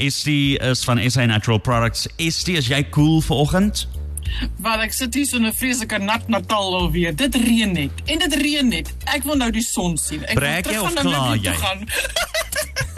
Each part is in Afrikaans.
Estie is van SA Natural Products. Estie, is jy cool vanoggend? Wel ek sit hier so 'n vreeslike nat Natal alweer. Dit reën net en dit reën net. Ek wil nou die son sien. Ek Breek jy wil terug gaan na klaar my toe gaan.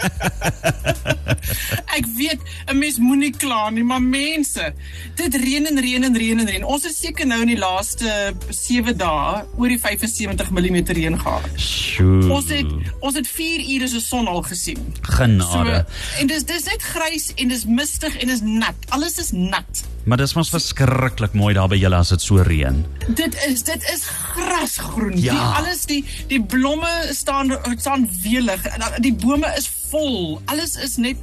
ek weet 'n mens moenie kla nie, maar mense, dit reën en reën en reën en reën. Ons het seker nou in die laaste 7 dae oor die 75 mm reën gehad. Sjoe. Ons het ons het 4 ure se son al gesien. genade. en dis dis net grys en dis mistig en dis nat. Alles is nat. Maar dis mos verskriklik mooi daar by julle as dit so reën. Dit is dit is grasgroen. Ja. Die alles die die blomme staan staan welig. Die bome is vol. Alles is net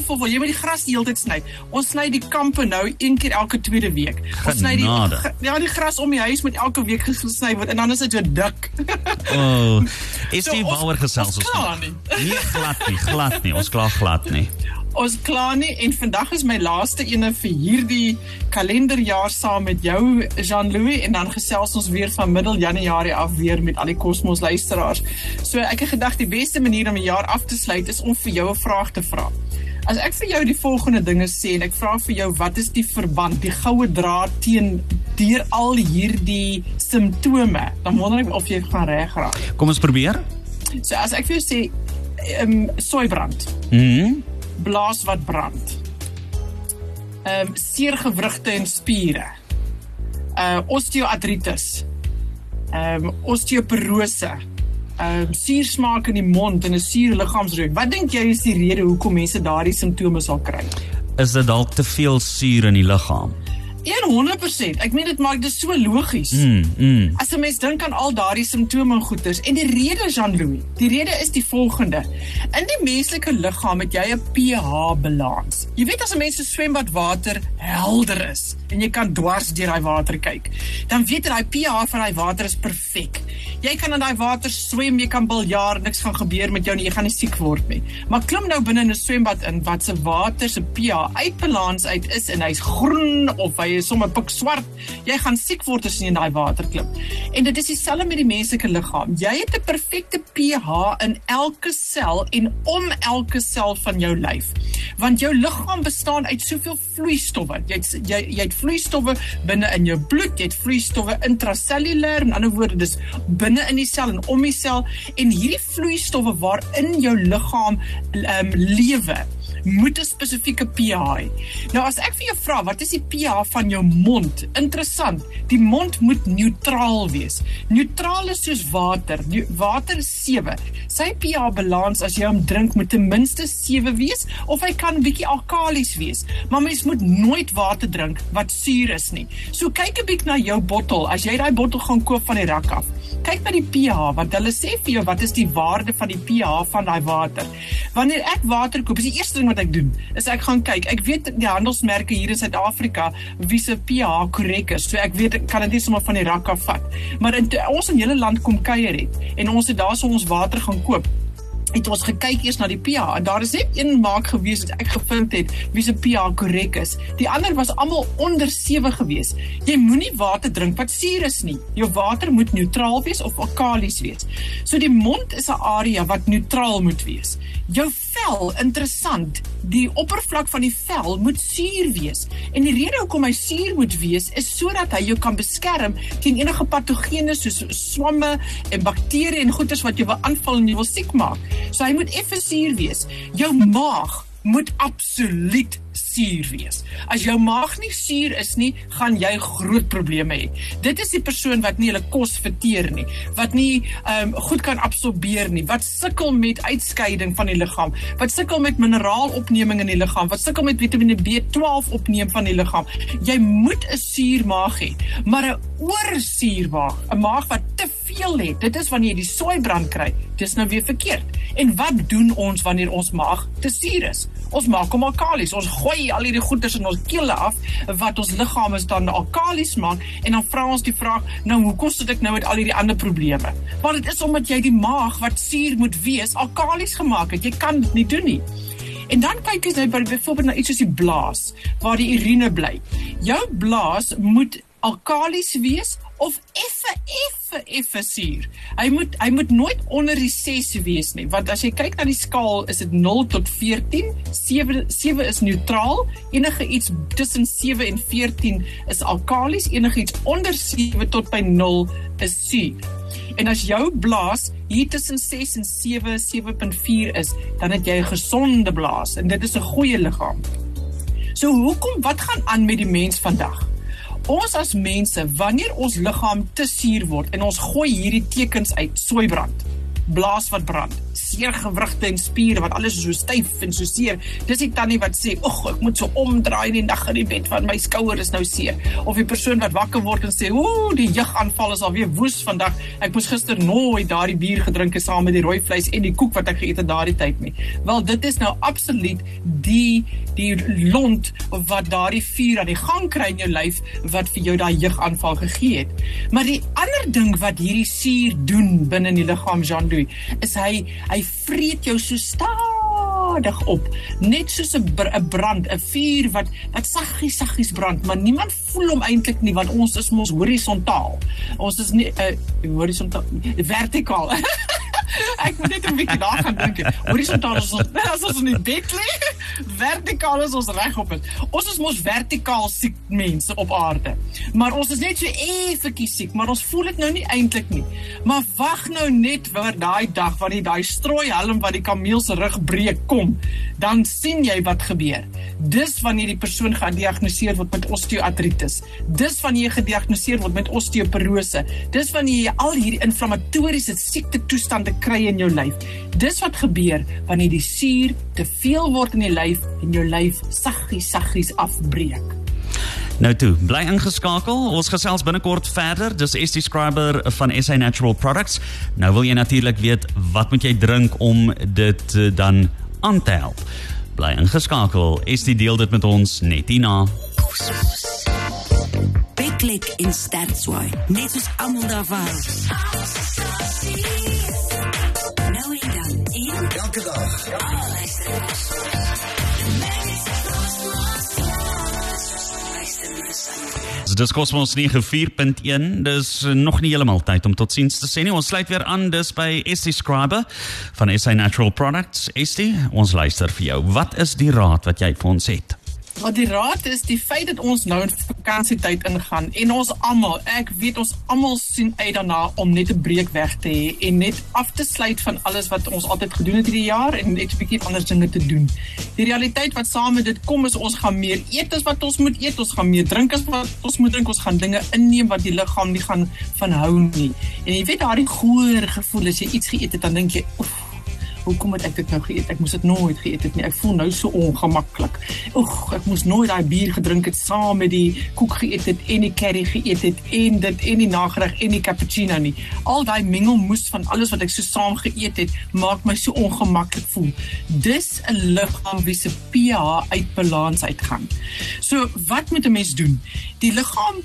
vol vol. Jy moet die gras die hele tyd sny. Ons sny die kampe nou een keer elke tweede week. Ons sny die ja die gras om die huis moet elke week gesny word en dan is dit weer dik. O, oh, is So, die waaroor gesels ons ons? klaar nie. Nee, glad nie, glad nie. Ons klaar glad nie. Ons klaar nie en vandag is my laaste ene vir hierdie kalenderjaar saam met jou Jean-Louis en dan gesels ons weer van middel Januarie af weer met al die kosmos luisteraars. So ek het gedag die beste manier om 'n jaar af te sluit is om vir jou 'n vraag te vra. As ek vir jou die volgende dinge sê en ek vra vir jou wat is die verband, die goue draad teen deur al hierdie simptome, dan wonder ek of jy gaan reg raak. Kom ons probeer. So as ek vir jou sê ehm um, soeibrand Mhm. blaas wat brand. Ehm um, seergewrigte en spiere. Uh osteoartritis. Ehm um, osteoporose. Ehm um, suursmaak in die mond en 'n suur liggaamsreuk. Wat dink jy is die rede hoekom mense daardie simptome sal kry? Is dit dalk te veel suur in die liggaam? 100%. Ek meen dit maak dit so logies. Mm, mm. As 'n mens dink aan al daardie simptome en goeters en die rede Jean-Louis, die rede is die volgende. In die menslike liggaam het jy 'n pH-balans. Jy weet as 'n mens se swembadwater helder is en jy kan dwars deur daai water kyk, dan weet jy daai pH van daai water is perfek. Jy kan in daai water swem, jy kan biljart, niks gaan gebeur met jou nie, jy gaan nie siek word nie. Maar klim nou binne in 'n swembad in wat se water se pH uit balans uit is en hy's groen of hy is sommer pik swart, jy gaan siek word as jy in daai water klim. En dit is dieselfde met die menslike liggaam. Jy het 'n perfekte pH in elke sel en om elke sel van jou lyf. Want jou liggaam bestaan uit soveel vloeistowwe. Jy het, jy jy het vloeistowwe binne in jou bloed, jy het vloeistowwe intrasellulêr, in ander woorde dis binne in die sel en om die sel en hierdie vloeistowwe waarin jou liggaam ehm um, lewe moet 'n spesifieke pH hê. Nou as ek vir jou vra, wat is die pH van jou mond? Interessant. Die mond moet neutraal wees. Neutraal is soos water. Water is 7. Sy pH balans as jy hom drink moet ten minste 7 wees of hy kan bietjie alkalies wees. Maar mens moet nooit water drink wat suur is nie. So kyk 'n bietjie na jou bottel. As jy daai bottel gaan koop van die rak af, kyk na die pH want hulle sê vir jou wat is die waarde van die pH van daai water. Wanneer ek water koop, is die eerste ding wat ek doen, is ek gaan kyk. Ek weet die handelsmerke hier in Suid-Afrika wie se pH korrek is. So ek weet ek kan dit nie sommer van die rak af vat. Maar in, ons in hele land kom kuier het en ons het daarso ons water gaan koop het ons gekyk eers na die pH en daar is net een maak gewees wat ek gevind het wie se pH korrek is. Die ander was almal onder 7 gewees. Jy moenie water drink wat suur is nie. Jou water moet neutraal wees of alkalies wees. So die mond is 'n area wat neutraal moet wees. Jou vel, interessant, die oppervlak van die vel moet suur wees. En die rede hoekom hy suur moet wees is sodat hy jou kan beskerm teen enige patogene soos swamme en bakterieë en goeters wat jou wil aanval en jou wil siek maak. So hy moet effe suur wees. Jou maag moet absoluut suur wees. As jou maag nie suur is nie, gaan jy groot probleme hê. Dit is die persoon wat nie hulle kos verteer nie, wat nie ehm um, goed kan absorbeer nie, wat sukkel met uitskeiding van die liggaam, wat sukkel met mineraalopneming in die liggaam, wat sukkel met Vitamiene B12 opneem van die liggaam. Jy moet 'n suur maag hê, maar 'n oorsuur maag, 'n maag wat te veel het. Dit is wanneer jy die soeibrand kry. Dis nou weer verkeerd. En wat doen ons wanneer ons maag te suur is? Ons maak hom alkalies. Ons gooi al hierdie goeders in ons kele af wat ons liggame dan alkalies maak en dan vra ons die vraag, nou hoekom sit ek nou met al hierdie ander probleme? Want dit is omdat jy die maag wat suur moet wees alkalies gemaak het. Jy kan dit nie doen nie. En dan kyk jy nou by byvoorbeeld na iets soos die blaas waar die urine bly. Jou blaas moet alkalies wees of effe effe effe suur. Hy moet hy moet nooit onder die 6 wees nie, want as jy kyk na die skaal is dit 0 tot 14. 7 7 is neutraal. Enige iets tussen 7 en 14 is alkalies, enige iets onder 7 tot by 0 is suur. En as jou blaas hier tussen 6 en 7 7.4 is, dan het jy 'n gesonde blaas en dit is 'n goeie liggaam. So hoekom wat gaan aan met die mens vandag? Ons as mense, wanneer ons liggaam te suur word en ons gooi hierdie tekens uit, soeibrand, blaas wat brand, seer gewrigte en spiere wat alles so styf en so seer. Dis die tannie wat sê, "Ag, ek moet so omdraai die nag in die bed want my skouer is nou seer." Of die persoon wat wakker word en sê, "Ooh, die jeugaanval is alweer woes vandag. Ek moes gister nooit daardie bier gedrink het saam met die rooi vleis en die koek wat ek geëet het daardie tyd nie." Wel, dit is nou absoluut die die lont wat daardie vuur aan die gang kry in jou lyf wat vir jou daai jeugaanval gegee het. Maar die ander ding wat hierdie suur doen binne in die liggaam Jean-Louis, is hy hy vreet jou so stadig op, net soos 'n br brand, 'n vuur wat wat saggies saggies brand, maar niemand voel hom eintlik nie want ons is mos horisontaal. Ons is nie 'n uh, horisontaal, vertikaal. Ek moet net 'n bietjie daar gaan dink. Horisontaal is ons, as ons in die bed lê, vertikaal is ons regop. Ons is mos vertikaal siek mense op aarde. Maar ons is net so effetjie siek, maar ons voel dit nou nie eintlik nie. Maar wag nou net vir daai dag wanneer daai strooi helm wat die kameel se rug breek kom, dan sien jy wat gebeur. Dis wanneer die persoon gediagnoseer word met osteoartritis. Dis wanneer jy gediagnoseer word met osteoporose. Dis wanneer jy al hierdie inflammatoriese siekte toestande kry in jou lyf. Dis wat gebeur wanneer die suur te veel word in die lyf en jou lyf saggies saggies afbreek. Nou toe, bly ingeskakel. Ons gesels binnekort verder. Dis ST Scriber van SA Natural Products. Nou wil jy natuurlik weet wat moet jy drink om dit uh, dan aan te help. Bly ingeskakel. ST deel dit met ons net hierna. Big Click in Stadswy. Net soos almal daarvan. Elke dag. Dis Cosmos 94.1. Dis nog nie heeltemal tyd om totsiens te sê nie. Ons sluit weer aan dis by ST Scriber van SA Natural Products. ST, ons luister vir jou. Wat is die raad wat jy vir ons het? Wat die raad is, die feit dat ons nou in vakansietyd ingaan en ons almal, ek weet ons almal sien uit daarna om net 'n breek weg te hê en net af te sluit van alles wat ons altyd gedoen het hierdie jaar en net 'n bietjie anders dinge te doen. Die realiteit wat saam met dit kom is ons gaan meer eet as wat ons moet eet, ons gaan meer drink as wat ons moet drink, ons gaan dinge inneem wat die liggaam nie gaan van hou nie. En jy weet daardie goeie gevoel as jy iets geëet het dan dink jy, oef, hoekom het ek dit nou geëet? Ek moes dit nooit geëet het nie. Ek voel nou so ongemaklik. Oeg, ek moes nooit daai bier gedrink het saam met die koek geëet het en die curry geëet het en dit en die nagereg en die cappuccino nie. Al daai mengelmoes van alles wat ek so saam geëet het, maak my so ongemaklik voel. Dis 'n liggaam wie se pH uit balans uitgaan. So, wat moet 'n mens doen? Die liggaam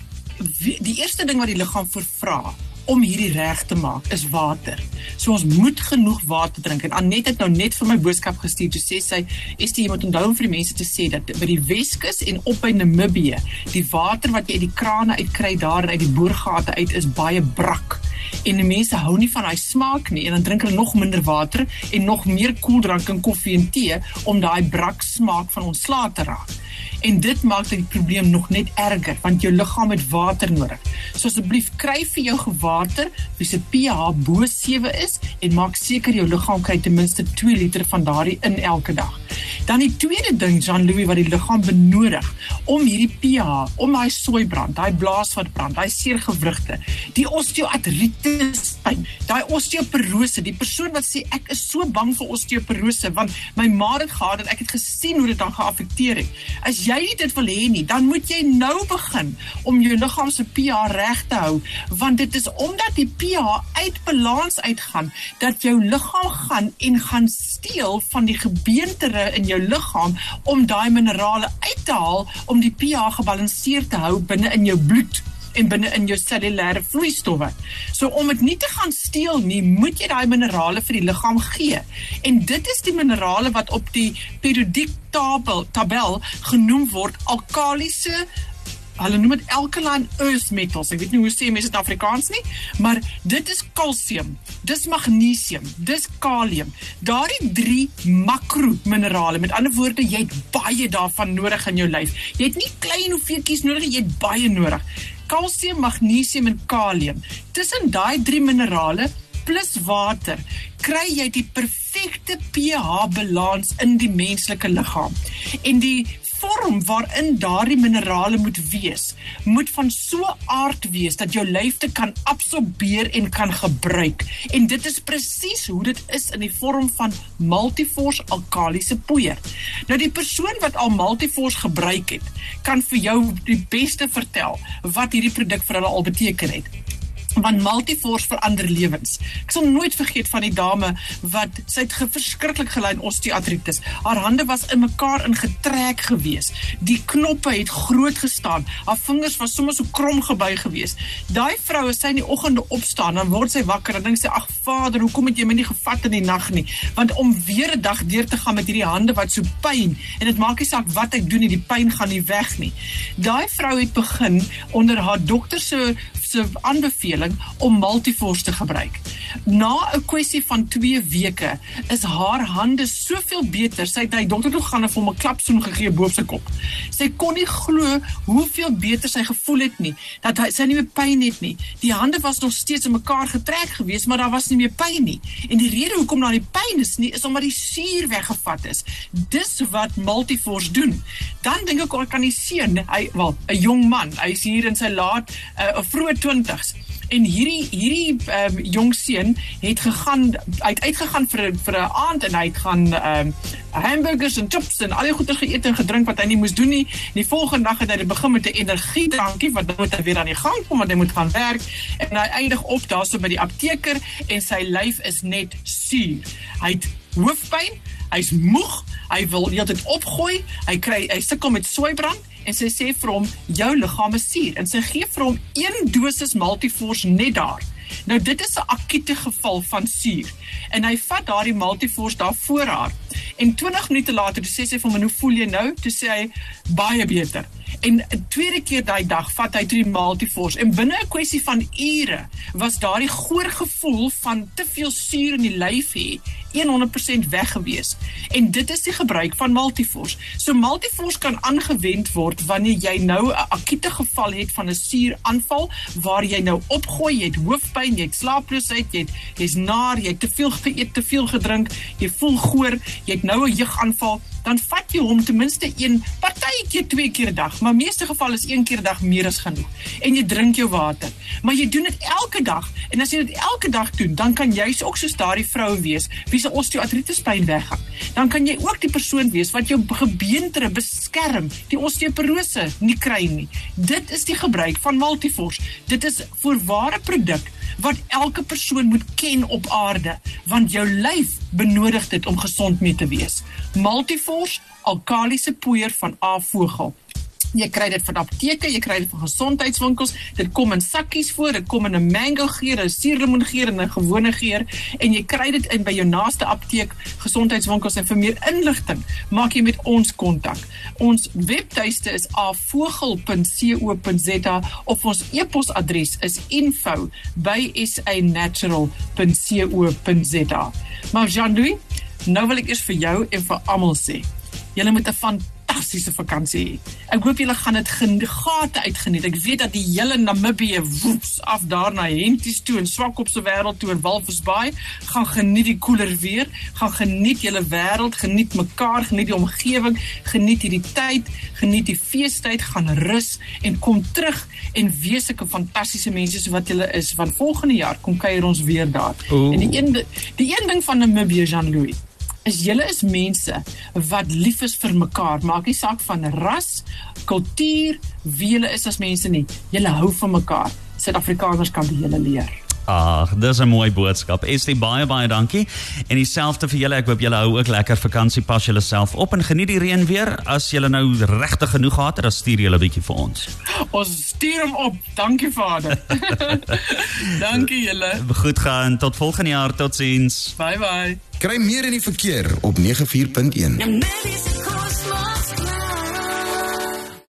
die eerste ding wat die liggaam vervra om hierdie reg te maak is water. So ons moet genoeg water drink en Anet het nou net vir my boodskap gestuur toe sê sy is jy moet onthou om vir die mense te sê dat by die Weskus en op by Namibië die water wat jy uit die krane uitkry daar uit die boorgate uit is baie brak en die mense hou nie van daai smaak nie en dan drink hulle nog minder water en nog meer koeldrank en koffie en tee om daai brak smaak van ontslae te raak. En dit maak dit die probleem nog net erger want jou liggaam het water nodig. So asseblief kry vir jou gewater wie se pH bo 7 is en maak seker jou liggaam kry ten minste 2 liter van daardie in elke dag. Dan die tweede ding Jean-Louis wat die liggaam benodig om hierdie pH, om daai soeibrand, daai blaas wat brand, daai seergewrigte, die osteoartritis pyn, daai osteoporose, die persoon wat sê ek is so bang vir osteoporose want my ma het gehad en ek het gesien hoe dit dan geaffekteer het. As jy dit wil hê nie, dan moet jy nou begin om jou liggaam se pH reg te hou want dit is omdat die pH uit balans uitgaan dat jou liggaam gaan en gaan steel van die gebeentere in jou liggaam om daai minerale uit te haal om die pH gebalanseerd te hou binne in jou bloed en binne in jou cellulêre vloeistowwe. So om dit nie te gaan steel nie, moet jy daai minerale vir die liggaam gee. En dit is die minerale wat op die periodiek tabel tabel genoem word alkalisiese hulle noem dit alkaline earth metals. Ek weet nie hoe sê mense dit in Afrikaans nie, maar dit is kalsium, dis magnesium, dis kalium. Daardie drie makrominerale. Met ander woorde, jy het baie daarvan nodig in jou lyf. Jy het nie klein hoeveeltjies nodig, jy het baie nodig. Kalsium, magnesium en kalium. Tussen daai drie minerale plus water kry jy die perfekte pH balans in die menslike liggaam. En die vorm waarin daardie minerale moet wees, moet van so aard wees dat jou lyf dit kan absorbeer en kan gebruik. En dit is presies hoe dit is in die vorm van Multiforce alkalisiese poeier. Nou die persoon wat al Multiforce gebruik het, kan vir jou die beste vertel wat hierdie produk vir hulle al beteken het want Multiforce verander lewens. Ek sal nooit vergeet van die dame wat sy het verskriklik gelei aan osteoartritis. Haar hande was in mekaar ingetrek gewees. Die knoppe het groot gestaan. Haar vingers was sommer so krom gebuig gewees. Daai vrou as sy in die oggende opstaan, dan word sy wakker en dink sy: "Ag Vader, hoekom het jy my nie gevat in die nag nie?" Want om weer 'n dag deur te gaan met hierdie hande wat so pyn en dit maak nie saak wat ek doen nie, die pyn gaan nie weg nie. Daai vrou het begin onder haar dokter se se aanbeveling om Multiforce te gebruik. Na 'n kwessie van 2 weke is haar hande soveel beter. Sy het hy dokter toe gaan en vir hom 'n klapsoen gegee bo sy kop. Sy kon nie glo hoeveel beter sy gevoel het nie. Dat hy sy nie meer pyn het nie. Die hande was nog steeds in mekaar getrek gewees, maar daar was nie meer pyn nie. En die rede hoekom daar nie pyn is nie, is omdat die suur weggevat is. Dis wat Multiforce doen. Dan dink ek ek kan nie sien hy wel 'n jong man. Hy's hier in sy laat 'n uh, vroeë 20s. En hierdie hierdie ehm um, jong seun het gegaan uit uitgegaan vir vir 'n aand en hy het gaan ehm um, hamburgers en chips en al die goeie geëet en gedrink wat hy nie moes doen nie. En die volgende dag het hy begin met 'n energiedrankie wat dan moet hy weer aan die gang kom want hy moet gaan werk en hy eindig op daarso by die apteker en sy lyf is net suur. Hy het hoofpyn, hy's moeg, hy wil heeltyd opgooi, hy kry hy sukkel met swaibrand en sy sê vir hom jou liggaam is suur en sy gee vir hom een dosis Multiforce net daar. Nou dit is 'n akute geval van suur en hy vat daardie Multiforce daar voor haar en 20 minute later sê sy vir hom hoe voel jy nou? Toe sê hy baie beter. En 'n tweede keer daai dag vat hy toe die Multiforce en binne 'n kwessie van ure was daardie goeie gevoel van te veel suur in die lyf hê 100% weg gewees. En dit is die gebruik van Multiforce. So Multiforce kan aangewend word wanneer jy nou 'n akute geval het van 'n suuraanval waar jy nou opgooi, jy het hoofpyn, jy het slaaploosheid, jy het jy's naar, jy het te veel geëet, te veel gedrink, jy voel goor, jy het nou 'n jeugaanval dan vat jy hom ten minste een partytjie twee keer 'n dag, maar meeste geval is een keer 'n dag meer as genoeg. En jy drink jou water. Maar jy doen dit elke dag en as jy dit elke dag doen, dan kan jy ook soos daardie vrou wees wie se osteoartritis pyn weggaan. Dan kan jy ook die persoon wees wat jou gebeentere beskerm, die osteoporose nie kry nie. Dit is die gebruik van Multiforce. Dit is voorware produk wat elke persoon moet ken op aarde want jou lyf benodig dit om gesond mee te wees. Multiforce alkalisiese poeier van A Vogel. Jy kry dit van apteke, jy kry dit van gesondheidswinkels. Dit kom in sakkies voor, dit kom in 'n mango geur, 'n suurlemoen geur en 'n gewone geur en jy kry dit in by jou naaste apteek, gesondheidswinkels en vir meer inligting, maak jy met ons kontak. Ons webtuiste is avogel.co.za of ons e-posadres is info@sanatural.co.za. Maar Jean-Louis, nou wil ek eers vir jou en vir almal sê, julle moet 'n fantastiese vakansie hê. Ek hoop julle gaan dit gate uitgeniet. Ek weet dat die hele Namibië woeps af daar na Henties toe en Swakop se wêreld toe en Walvisbaai gaan geniet die koeler weer, gaan geniet julle wêreld, geniet mekaar, geniet die omgewing, geniet hierdie tyd, geniet die feestyd, gaan rus en kom terug en wees sulke fantastiese mense so wat julle is want volgende jaar kom kuier ons weer daar. Oeh. En die een die een ding van Namibië Jean-Louis is julle is mense wat lief is vir mekaar. Maak nie saak van ras, kultuur, wie julle is as mense nie. Julle hou van mekaar. Suid-Afrikaners kan die julle leer. Ag, dis 'n mooi boodskap. Estie baie baie dankie. En dieselfde vir julle. Ek hoop julle hou ook lekker vakansie. Pas julle self op en geniet die reën weer. As julle nou regtig genoeg gehad het, dan stuur julle 'n bietjie vir ons. Ons stuur hom op. Dankie Vader. Dankie julle. Goed gaan. Tot volgende jaar. Totsiens. Bye bye. Kry meer in die verkeer op 94.1.